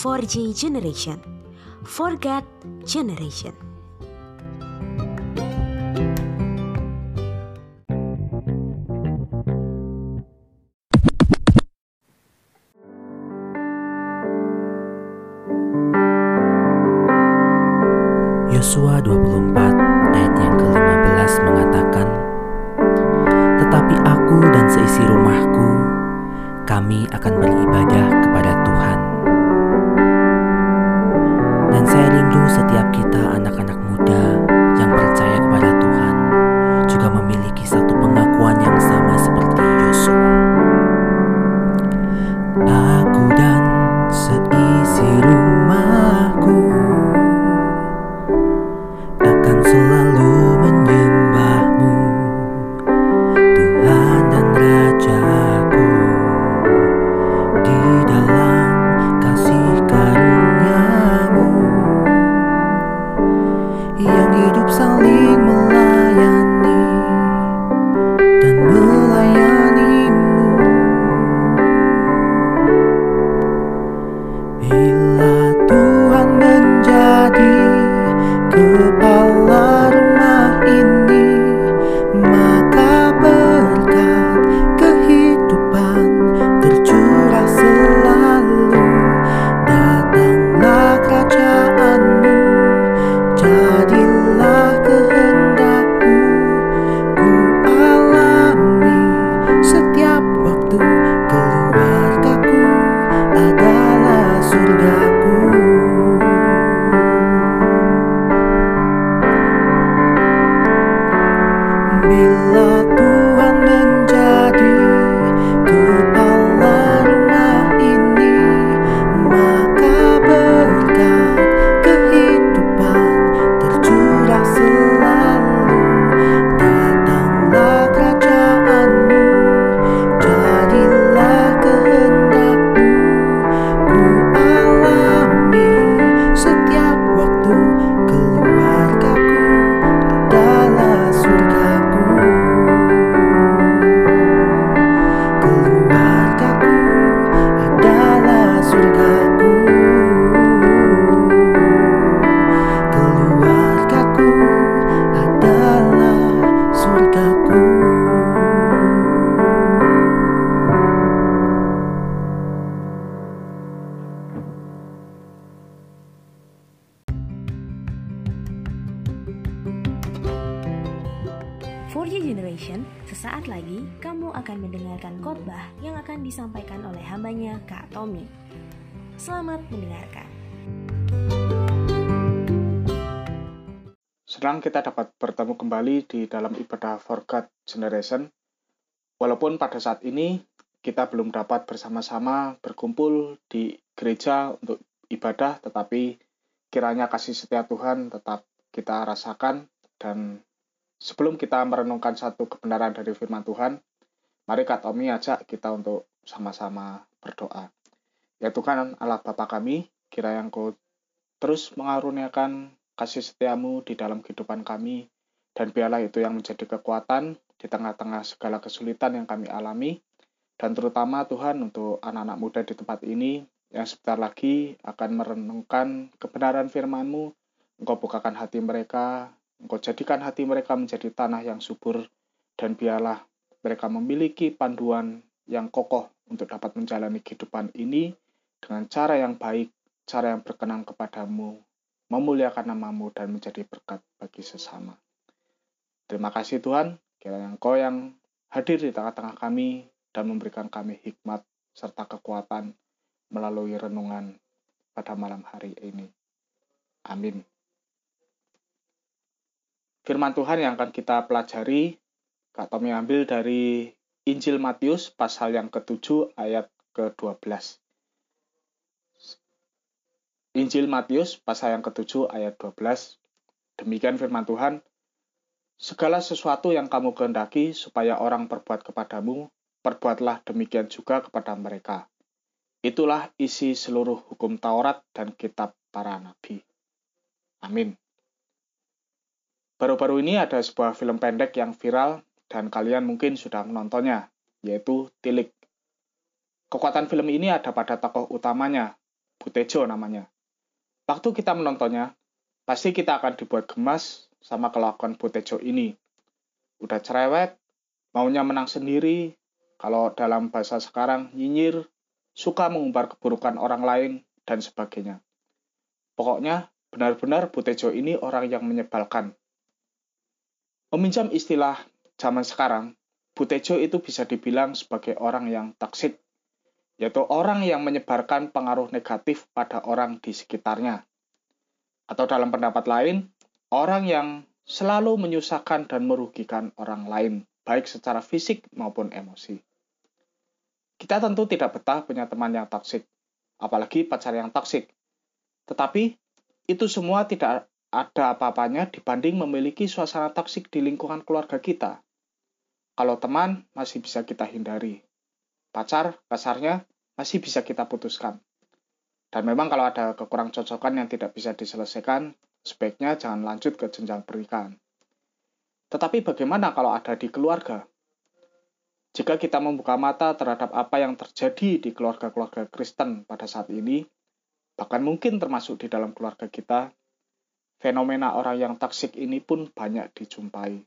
4G Generation. Forget Generation. Ooh. Sesaat lagi kamu akan mendengarkan khotbah yang akan disampaikan oleh hambanya Kak Tommy. Selamat mendengarkan. Senang kita dapat bertemu kembali di dalam ibadah For God Generation. Walaupun pada saat ini kita belum dapat bersama-sama berkumpul di gereja untuk ibadah, tetapi kiranya kasih setia Tuhan tetap kita rasakan dan sebelum kita merenungkan satu kebenaran dari firman Tuhan, mari Kak Tommy ajak kita untuk sama-sama berdoa. Ya Tuhan Allah Bapa kami, kiranya Engkau terus mengaruniakan kasih setiamu di dalam kehidupan kami, dan biarlah itu yang menjadi kekuatan di tengah-tengah segala kesulitan yang kami alami, dan terutama Tuhan untuk anak-anak muda di tempat ini yang sebentar lagi akan merenungkan kebenaran firman-Mu, Engkau bukakan hati mereka, Engkau jadikan hati mereka menjadi tanah yang subur, dan biarlah mereka memiliki panduan yang kokoh untuk dapat menjalani kehidupan ini dengan cara yang baik, cara yang berkenan kepadamu, memuliakan namamu dan menjadi berkat bagi sesama. Terima kasih Tuhan, kiranya Engkau yang hadir di tengah-tengah kami dan memberikan kami hikmat serta kekuatan melalui renungan pada malam hari ini. Amin. Firman Tuhan yang akan kita pelajari, Kak Tommy ambil dari Injil Matius pasal yang ke-7 ayat ke-12. Injil Matius pasal yang ke-7 ayat 12. Demikian firman Tuhan, Segala sesuatu yang kamu kehendaki supaya orang perbuat kepadamu, perbuatlah demikian juga kepada mereka. Itulah isi seluruh hukum Taurat dan kitab para nabi. Amin. Baru-baru ini ada sebuah film pendek yang viral dan kalian mungkin sudah menontonnya, yaitu Tilik. Kekuatan film ini ada pada tokoh utamanya, Butejo namanya. Waktu kita menontonnya, pasti kita akan dibuat gemas sama kelakuan Butejo ini. Udah cerewet, maunya menang sendiri, kalau dalam bahasa sekarang nyinyir, suka mengumbar keburukan orang lain, dan sebagainya. Pokoknya, benar-benar Butejo ini orang yang menyebalkan. Meminjam istilah zaman sekarang, Butejo itu bisa dibilang sebagai orang yang toksik yaitu orang yang menyebarkan pengaruh negatif pada orang di sekitarnya. Atau dalam pendapat lain, orang yang selalu menyusahkan dan merugikan orang lain, baik secara fisik maupun emosi. Kita tentu tidak betah punya teman yang toksik, apalagi pacar yang toksik. Tetapi itu semua tidak ada apa-apanya dibanding memiliki suasana toksik di lingkungan keluarga kita. Kalau teman masih bisa kita hindari. Pacar, kasarnya, masih bisa kita putuskan. Dan memang kalau ada kekurang cocokan yang tidak bisa diselesaikan, sebaiknya jangan lanjut ke jenjang pernikahan. Tetapi bagaimana kalau ada di keluarga? Jika kita membuka mata terhadap apa yang terjadi di keluarga-keluarga Kristen pada saat ini, bahkan mungkin termasuk di dalam keluarga kita, fenomena orang yang toksik ini pun banyak dijumpai.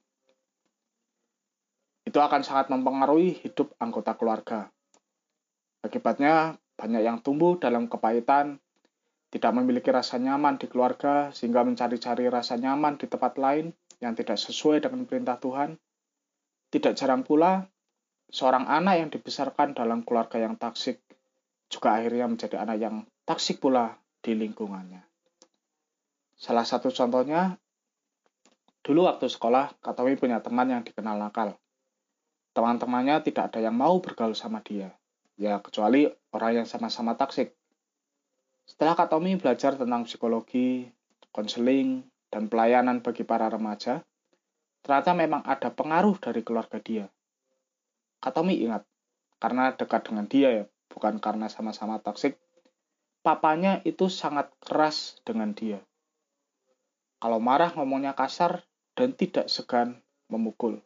Itu akan sangat mempengaruhi hidup anggota keluarga, Akibatnya, banyak yang tumbuh dalam kepahitan, tidak memiliki rasa nyaman di keluarga, sehingga mencari-cari rasa nyaman di tempat lain yang tidak sesuai dengan perintah Tuhan. Tidak jarang pula, seorang anak yang dibesarkan dalam keluarga yang taksik juga akhirnya menjadi anak yang taksik pula di lingkungannya. Salah satu contohnya, dulu waktu sekolah, Katomi punya teman yang dikenal nakal. Teman-temannya tidak ada yang mau bergaul sama dia ya kecuali orang yang sama-sama taksik. Setelah Kak Tommy belajar tentang psikologi, konseling, dan pelayanan bagi para remaja, ternyata memang ada pengaruh dari keluarga dia. Kak Tommy ingat, karena dekat dengan dia ya, bukan karena sama-sama toksik, papanya itu sangat keras dengan dia. Kalau marah ngomongnya kasar dan tidak segan memukul.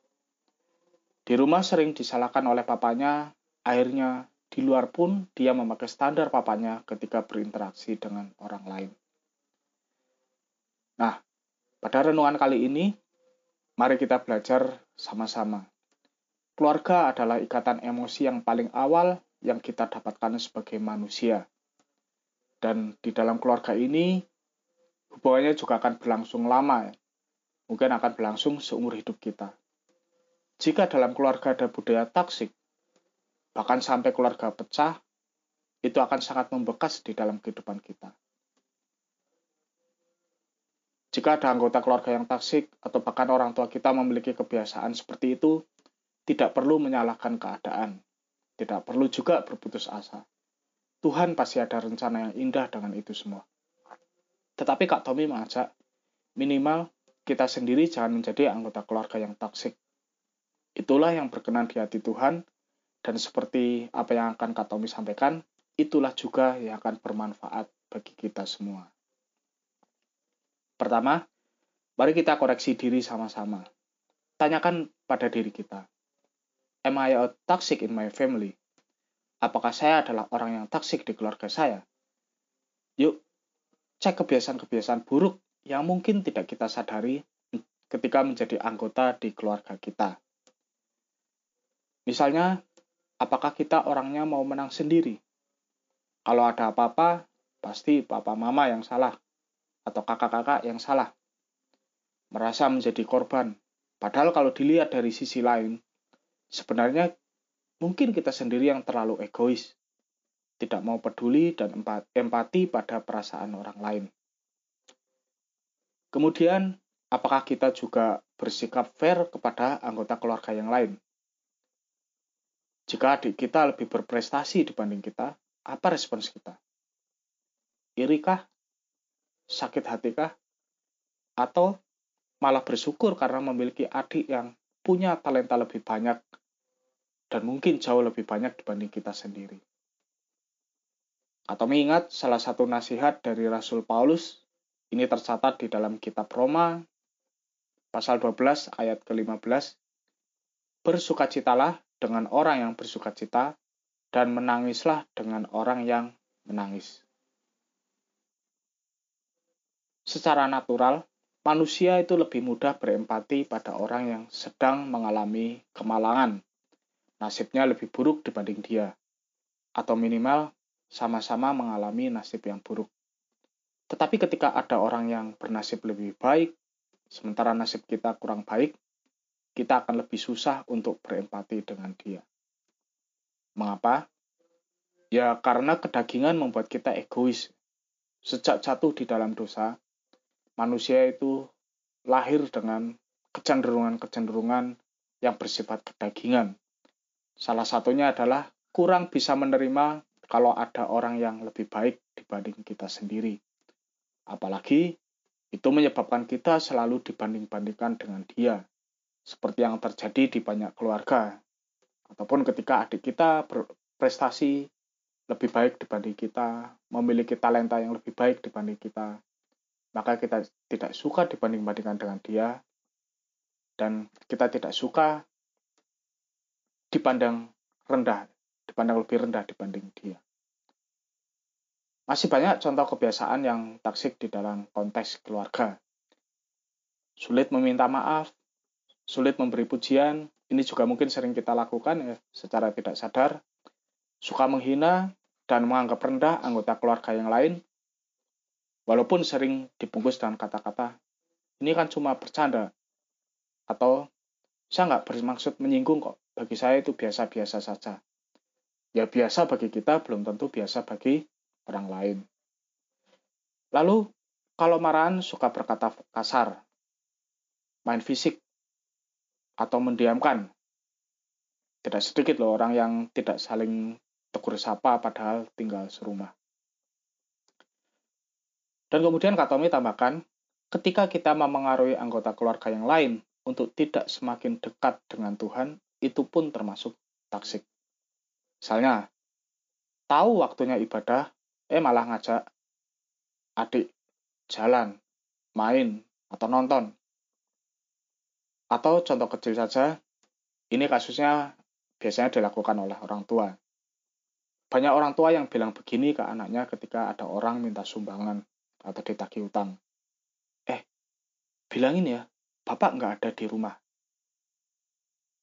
Di rumah sering disalahkan oleh papanya, akhirnya di luar pun dia memakai standar papanya ketika berinteraksi dengan orang lain. Nah, pada renungan kali ini, mari kita belajar sama-sama. Keluarga adalah ikatan emosi yang paling awal yang kita dapatkan sebagai manusia. Dan di dalam keluarga ini, hubungannya juga akan berlangsung lama, mungkin akan berlangsung seumur hidup kita. Jika dalam keluarga ada budaya toksik, bahkan sampai keluarga pecah, itu akan sangat membekas di dalam kehidupan kita. Jika ada anggota keluarga yang taksik atau bahkan orang tua kita memiliki kebiasaan seperti itu, tidak perlu menyalahkan keadaan. Tidak perlu juga berputus asa. Tuhan pasti ada rencana yang indah dengan itu semua. Tetapi Kak Tommy mengajak, minimal kita sendiri jangan menjadi anggota keluarga yang taksik. Itulah yang berkenan di hati Tuhan dan seperti apa yang akan Kak Tommy sampaikan, itulah juga yang akan bermanfaat bagi kita semua. Pertama, mari kita koreksi diri sama-sama. Tanyakan pada diri kita, Am I a toxic in my family? Apakah saya adalah orang yang toxic di keluarga saya? Yuk, cek kebiasaan-kebiasaan buruk yang mungkin tidak kita sadari ketika menjadi anggota di keluarga kita. Misalnya, apakah kita orangnya mau menang sendiri? Kalau ada apa-apa, pasti papa mama yang salah atau kakak-kakak yang salah. Merasa menjadi korban. Padahal kalau dilihat dari sisi lain, sebenarnya mungkin kita sendiri yang terlalu egois. Tidak mau peduli dan empati pada perasaan orang lain. Kemudian, apakah kita juga bersikap fair kepada anggota keluarga yang lain? Jika adik kita lebih berprestasi dibanding kita, apa respons kita? Irikah? Sakit hatikah? Atau malah bersyukur karena memiliki adik yang punya talenta lebih banyak dan mungkin jauh lebih banyak dibanding kita sendiri. Atau mengingat salah satu nasihat dari Rasul Paulus, ini tercatat di dalam kitab Roma, pasal 12 ayat ke-15, Bersukacitalah dengan orang yang bersuka cita, dan menangislah dengan orang yang menangis. secara natural, manusia itu lebih mudah berempati pada orang yang sedang mengalami kemalangan. Nasibnya lebih buruk dibanding dia. Atau minimal sama-sama mengalami nasib yang buruk. Tetapi ketika ada orang yang bernasib lebih baik, sementara nasib kita kurang baik, kita akan lebih susah untuk berempati dengan dia. Mengapa? Ya karena kedagingan membuat kita egois. Sejak jatuh di dalam dosa, manusia itu lahir dengan kecenderungan-kecenderungan yang bersifat kedagingan. Salah satunya adalah kurang bisa menerima kalau ada orang yang lebih baik dibanding kita sendiri. Apalagi itu menyebabkan kita selalu dibanding-bandingkan dengan dia, seperti yang terjadi di banyak keluarga, ataupun ketika adik kita berprestasi lebih baik dibanding kita, memiliki talenta yang lebih baik dibanding kita, maka kita tidak suka dibanding-bandingkan dengan dia dan kita tidak suka dipandang rendah, dipandang lebih rendah dibanding dia. Masih banyak contoh kebiasaan yang taksik di dalam konteks keluarga. Sulit meminta maaf, sulit memberi pujian, ini juga mungkin sering kita lakukan ya, secara tidak sadar. Suka menghina dan menganggap rendah anggota keluarga yang lain, Walaupun sering dibungkus dengan kata-kata, ini kan cuma bercanda. Atau, saya nggak bermaksud menyinggung kok, bagi saya itu biasa-biasa saja. Ya biasa bagi kita belum tentu biasa bagi orang lain. Lalu, kalau marahan suka berkata kasar, main fisik, atau mendiamkan. Tidak sedikit loh orang yang tidak saling tegur sapa padahal tinggal serumah. Dan kemudian Kak Tommy tambahkan, ketika kita memengaruhi anggota keluarga yang lain untuk tidak semakin dekat dengan Tuhan, itu pun termasuk taksik. Misalnya, tahu waktunya ibadah, eh malah ngajak adik jalan, main, atau nonton. Atau contoh kecil saja, ini kasusnya biasanya dilakukan oleh orang tua. Banyak orang tua yang bilang begini ke anaknya ketika ada orang minta sumbangan atau ditagih utang. Eh, bilangin ya, bapak nggak ada di rumah.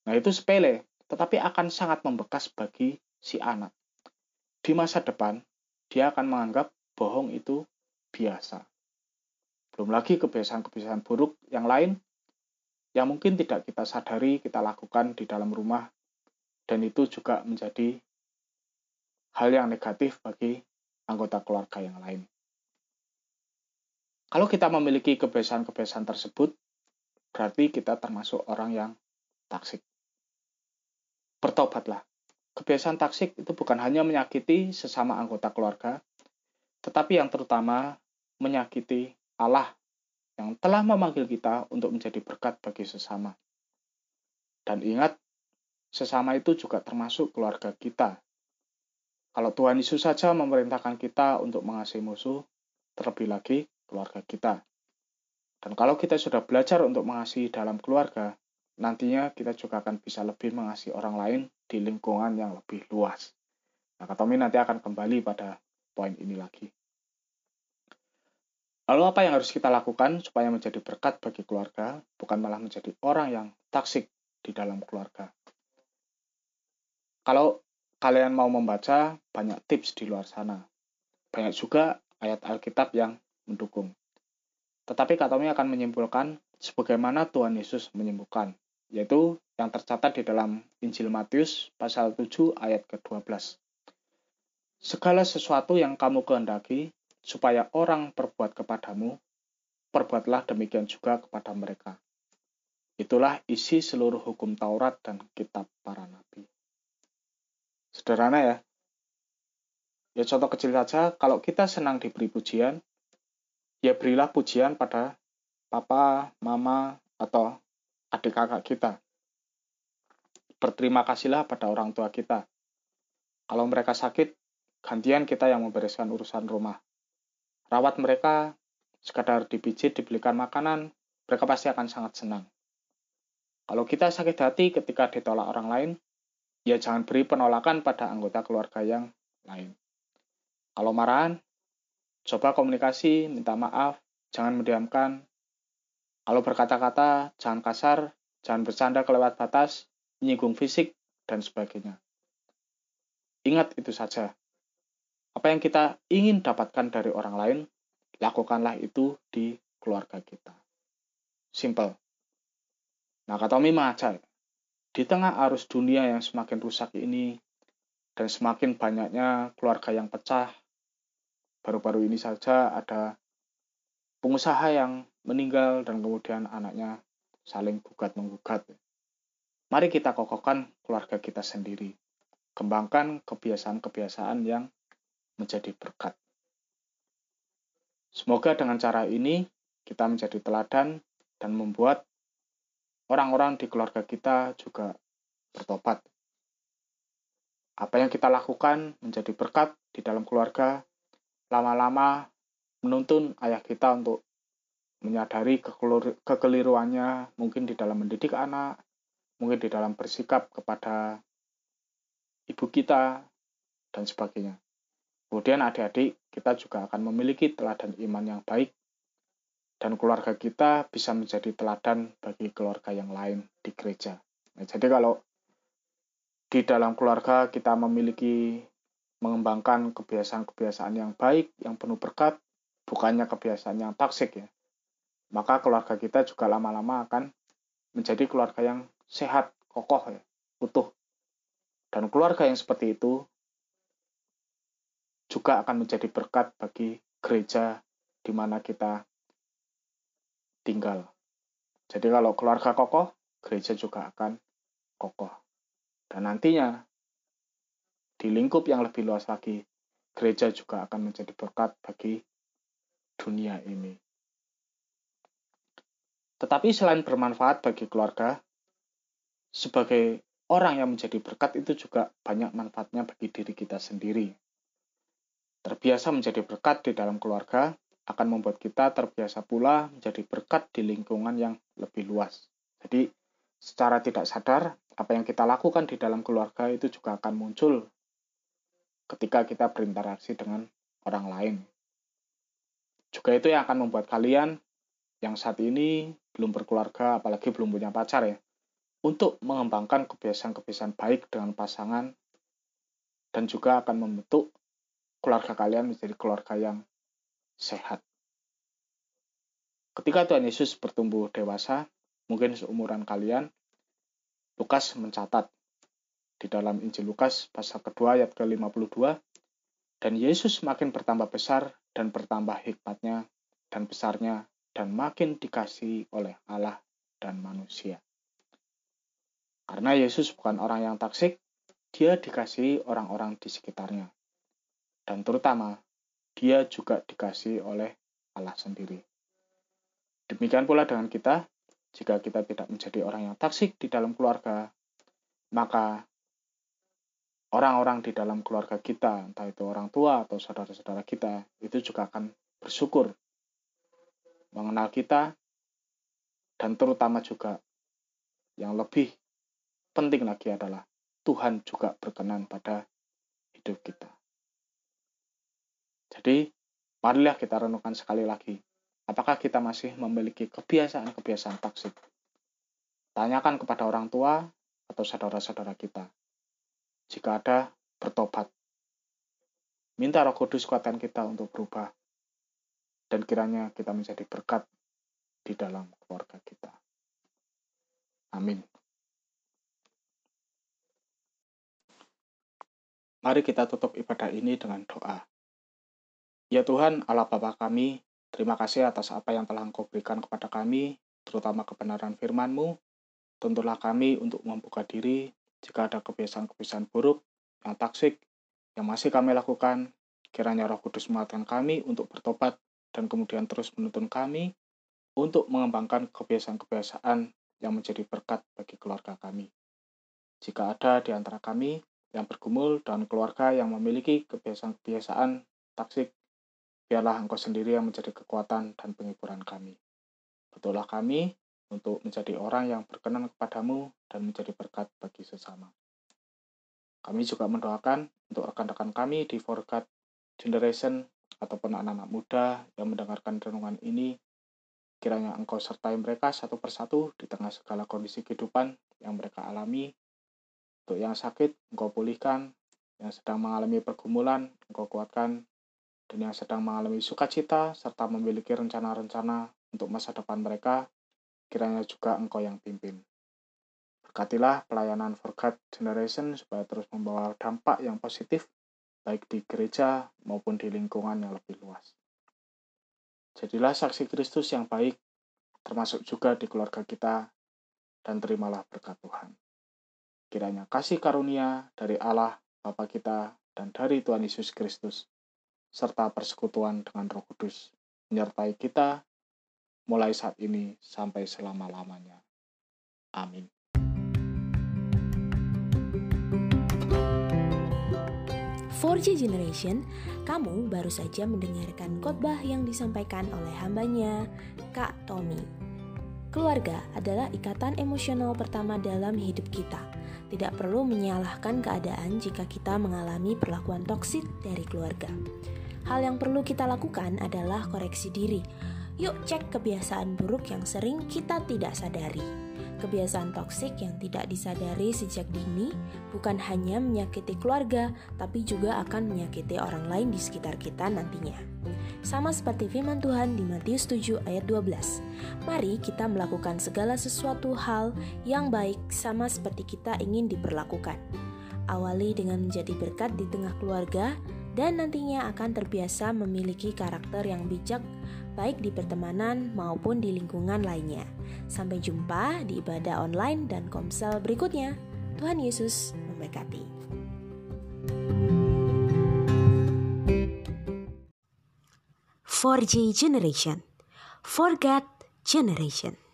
Nah itu sepele, tetapi akan sangat membekas bagi si anak. Di masa depan, dia akan menganggap bohong itu biasa. Belum lagi kebiasaan-kebiasaan buruk yang lain yang mungkin tidak kita sadari kita lakukan di dalam rumah dan itu juga menjadi hal yang negatif bagi anggota keluarga yang lain. Kalau kita memiliki kebiasaan-kebiasaan tersebut, berarti kita termasuk orang yang taksik. Bertobatlah. Kebiasaan taksik itu bukan hanya menyakiti sesama anggota keluarga, tetapi yang terutama menyakiti Allah yang telah memanggil kita untuk menjadi berkat bagi sesama. Dan ingat, sesama itu juga termasuk keluarga kita. Kalau Tuhan Yesus saja memerintahkan kita untuk mengasihi musuh, terlebih lagi keluarga kita. Dan kalau kita sudah belajar untuk mengasihi dalam keluarga, nantinya kita juga akan bisa lebih mengasihi orang lain di lingkungan yang lebih luas. Nah, Tommy nanti akan kembali pada poin ini lagi. Lalu apa yang harus kita lakukan supaya menjadi berkat bagi keluarga, bukan malah menjadi orang yang taksik di dalam keluarga? Kalau kalian mau membaca, banyak tips di luar sana. Banyak juga ayat Alkitab yang mendukung. Tetapi Kak Tommy akan menyimpulkan sebagaimana Tuhan Yesus menyembuhkan, yaitu yang tercatat di dalam Injil Matius pasal 7 ayat ke-12. Segala sesuatu yang kamu kehendaki supaya orang perbuat kepadamu, perbuatlah demikian juga kepada mereka. Itulah isi seluruh hukum Taurat dan kitab para nabi. Sederhana ya. Ya contoh kecil saja, kalau kita senang diberi pujian, ya berilah pujian pada papa, mama, atau adik kakak kita. Berterima kasihlah pada orang tua kita. Kalau mereka sakit, gantian kita yang membereskan urusan rumah. Rawat mereka, sekadar dipijit, dibelikan makanan, mereka pasti akan sangat senang. Kalau kita sakit hati ketika ditolak orang lain, ya jangan beri penolakan pada anggota keluarga yang lain. Kalau marahan, Coba komunikasi, minta maaf, jangan mendiamkan. Kalau berkata-kata, jangan kasar, jangan bercanda kelewat batas, menyinggung fisik, dan sebagainya. Ingat itu saja. Apa yang kita ingin dapatkan dari orang lain, lakukanlah itu di keluarga kita. Simple. Nah, kata Tommy mengajak, di tengah arus dunia yang semakin rusak ini, dan semakin banyaknya keluarga yang pecah, baru-baru ini saja ada pengusaha yang meninggal dan kemudian anaknya saling gugat menggugat. Mari kita kokohkan keluarga kita sendiri. Kembangkan kebiasaan-kebiasaan yang menjadi berkat. Semoga dengan cara ini kita menjadi teladan dan membuat orang-orang di keluarga kita juga bertobat. Apa yang kita lakukan menjadi berkat di dalam keluarga, lama-lama menuntun ayah kita untuk menyadari kekeliruannya mungkin di dalam mendidik anak, mungkin di dalam bersikap kepada ibu kita, dan sebagainya. Kemudian adik-adik kita juga akan memiliki teladan iman yang baik dan keluarga kita bisa menjadi teladan bagi keluarga yang lain di gereja. Nah, jadi kalau di dalam keluarga kita memiliki mengembangkan kebiasaan-kebiasaan yang baik, yang penuh berkat, bukannya kebiasaan yang toksik ya, maka keluarga kita juga lama-lama akan menjadi keluarga yang sehat, kokoh ya, utuh. Dan keluarga yang seperti itu juga akan menjadi berkat bagi gereja di mana kita tinggal. Jadi kalau keluarga kokoh, gereja juga akan kokoh. Dan nantinya di lingkup yang lebih luas lagi, gereja juga akan menjadi berkat bagi dunia ini. Tetapi selain bermanfaat bagi keluarga, sebagai orang yang menjadi berkat itu juga banyak manfaatnya bagi diri kita sendiri. Terbiasa menjadi berkat di dalam keluarga akan membuat kita terbiasa pula menjadi berkat di lingkungan yang lebih luas. Jadi, secara tidak sadar, apa yang kita lakukan di dalam keluarga itu juga akan muncul ketika kita berinteraksi dengan orang lain. Juga itu yang akan membuat kalian yang saat ini belum berkeluarga, apalagi belum punya pacar ya, untuk mengembangkan kebiasaan-kebiasaan baik dengan pasangan dan juga akan membentuk keluarga kalian menjadi keluarga yang sehat. Ketika Tuhan Yesus bertumbuh dewasa, mungkin seumuran kalian, Lukas mencatat di dalam Injil Lukas pasal kedua ayat ke-52, dan Yesus makin bertambah besar dan bertambah hikmatnya dan besarnya dan makin dikasih oleh Allah dan manusia. Karena Yesus bukan orang yang taksik, dia dikasih orang-orang di sekitarnya dan terutama dia juga dikasih oleh Allah sendiri. Demikian pula dengan kita, jika kita tidak menjadi orang yang taksik di dalam keluarga, maka orang-orang di dalam keluarga kita, entah itu orang tua atau saudara-saudara kita, itu juga akan bersyukur mengenal kita, dan terutama juga yang lebih penting lagi adalah Tuhan juga berkenan pada hidup kita. Jadi, marilah kita renungkan sekali lagi. Apakah kita masih memiliki kebiasaan-kebiasaan toksik? Tanyakan kepada orang tua atau saudara-saudara kita. Jika ada, bertobat. Minta roh kudus kuatkan kita untuk berubah. Dan kiranya kita menjadi berkat di dalam keluarga kita. Amin. Mari kita tutup ibadah ini dengan doa. Ya Tuhan, Allah Bapa kami, terima kasih atas apa yang telah Engkau berikan kepada kami, terutama kebenaran firman-Mu. Tentulah kami untuk membuka diri jika ada kebiasaan-kebiasaan buruk, yang taksik, yang masih kami lakukan, kiranya roh kudus menguatkan kami untuk bertobat dan kemudian terus menuntun kami untuk mengembangkan kebiasaan-kebiasaan yang menjadi berkat bagi keluarga kami. Jika ada di antara kami yang bergumul dan keluarga yang memiliki kebiasaan-kebiasaan taksik biarlah Engkau sendiri yang menjadi kekuatan dan penghiburan kami. Betullah kami untuk menjadi orang yang berkenan kepadamu dan menjadi berkat bagi sesama. Kami juga mendoakan untuk rekan-rekan kami di Forgat Generation ataupun anak-anak muda yang mendengarkan renungan ini, kiranya engkau sertai mereka satu persatu di tengah segala kondisi kehidupan yang mereka alami. Untuk yang sakit, engkau pulihkan. Yang sedang mengalami pergumulan, engkau kuatkan. Dan yang sedang mengalami sukacita, serta memiliki rencana-rencana untuk masa depan mereka, kiranya juga engkau yang pimpin. Berkatilah pelayanan For God Generation supaya terus membawa dampak yang positif baik di gereja maupun di lingkungan yang lebih luas. Jadilah saksi Kristus yang baik, termasuk juga di keluarga kita, dan terimalah berkat Tuhan. Kiranya kasih karunia dari Allah, Bapa kita, dan dari Tuhan Yesus Kristus, serta persekutuan dengan Roh Kudus, menyertai kita mulai saat ini sampai selama-lamanya. Amin. 4G Generation, kamu baru saja mendengarkan khotbah yang disampaikan oleh hambanya, Kak Tommy. Keluarga adalah ikatan emosional pertama dalam hidup kita. Tidak perlu menyalahkan keadaan jika kita mengalami perlakuan toksik dari keluarga. Hal yang perlu kita lakukan adalah koreksi diri. Yuk cek kebiasaan buruk yang sering kita tidak sadari. Kebiasaan toksik yang tidak disadari sejak dini bukan hanya menyakiti keluarga, tapi juga akan menyakiti orang lain di sekitar kita nantinya. Sama seperti firman Tuhan di Matius 7 ayat 12. Mari kita melakukan segala sesuatu hal yang baik sama seperti kita ingin diperlakukan. Awali dengan menjadi berkat di tengah keluarga dan nantinya akan terbiasa memiliki karakter yang bijak baik di pertemanan maupun di lingkungan lainnya. Sampai jumpa di ibadah online dan komsel berikutnya. Tuhan Yesus memberkati. For G Generation, For God Generation.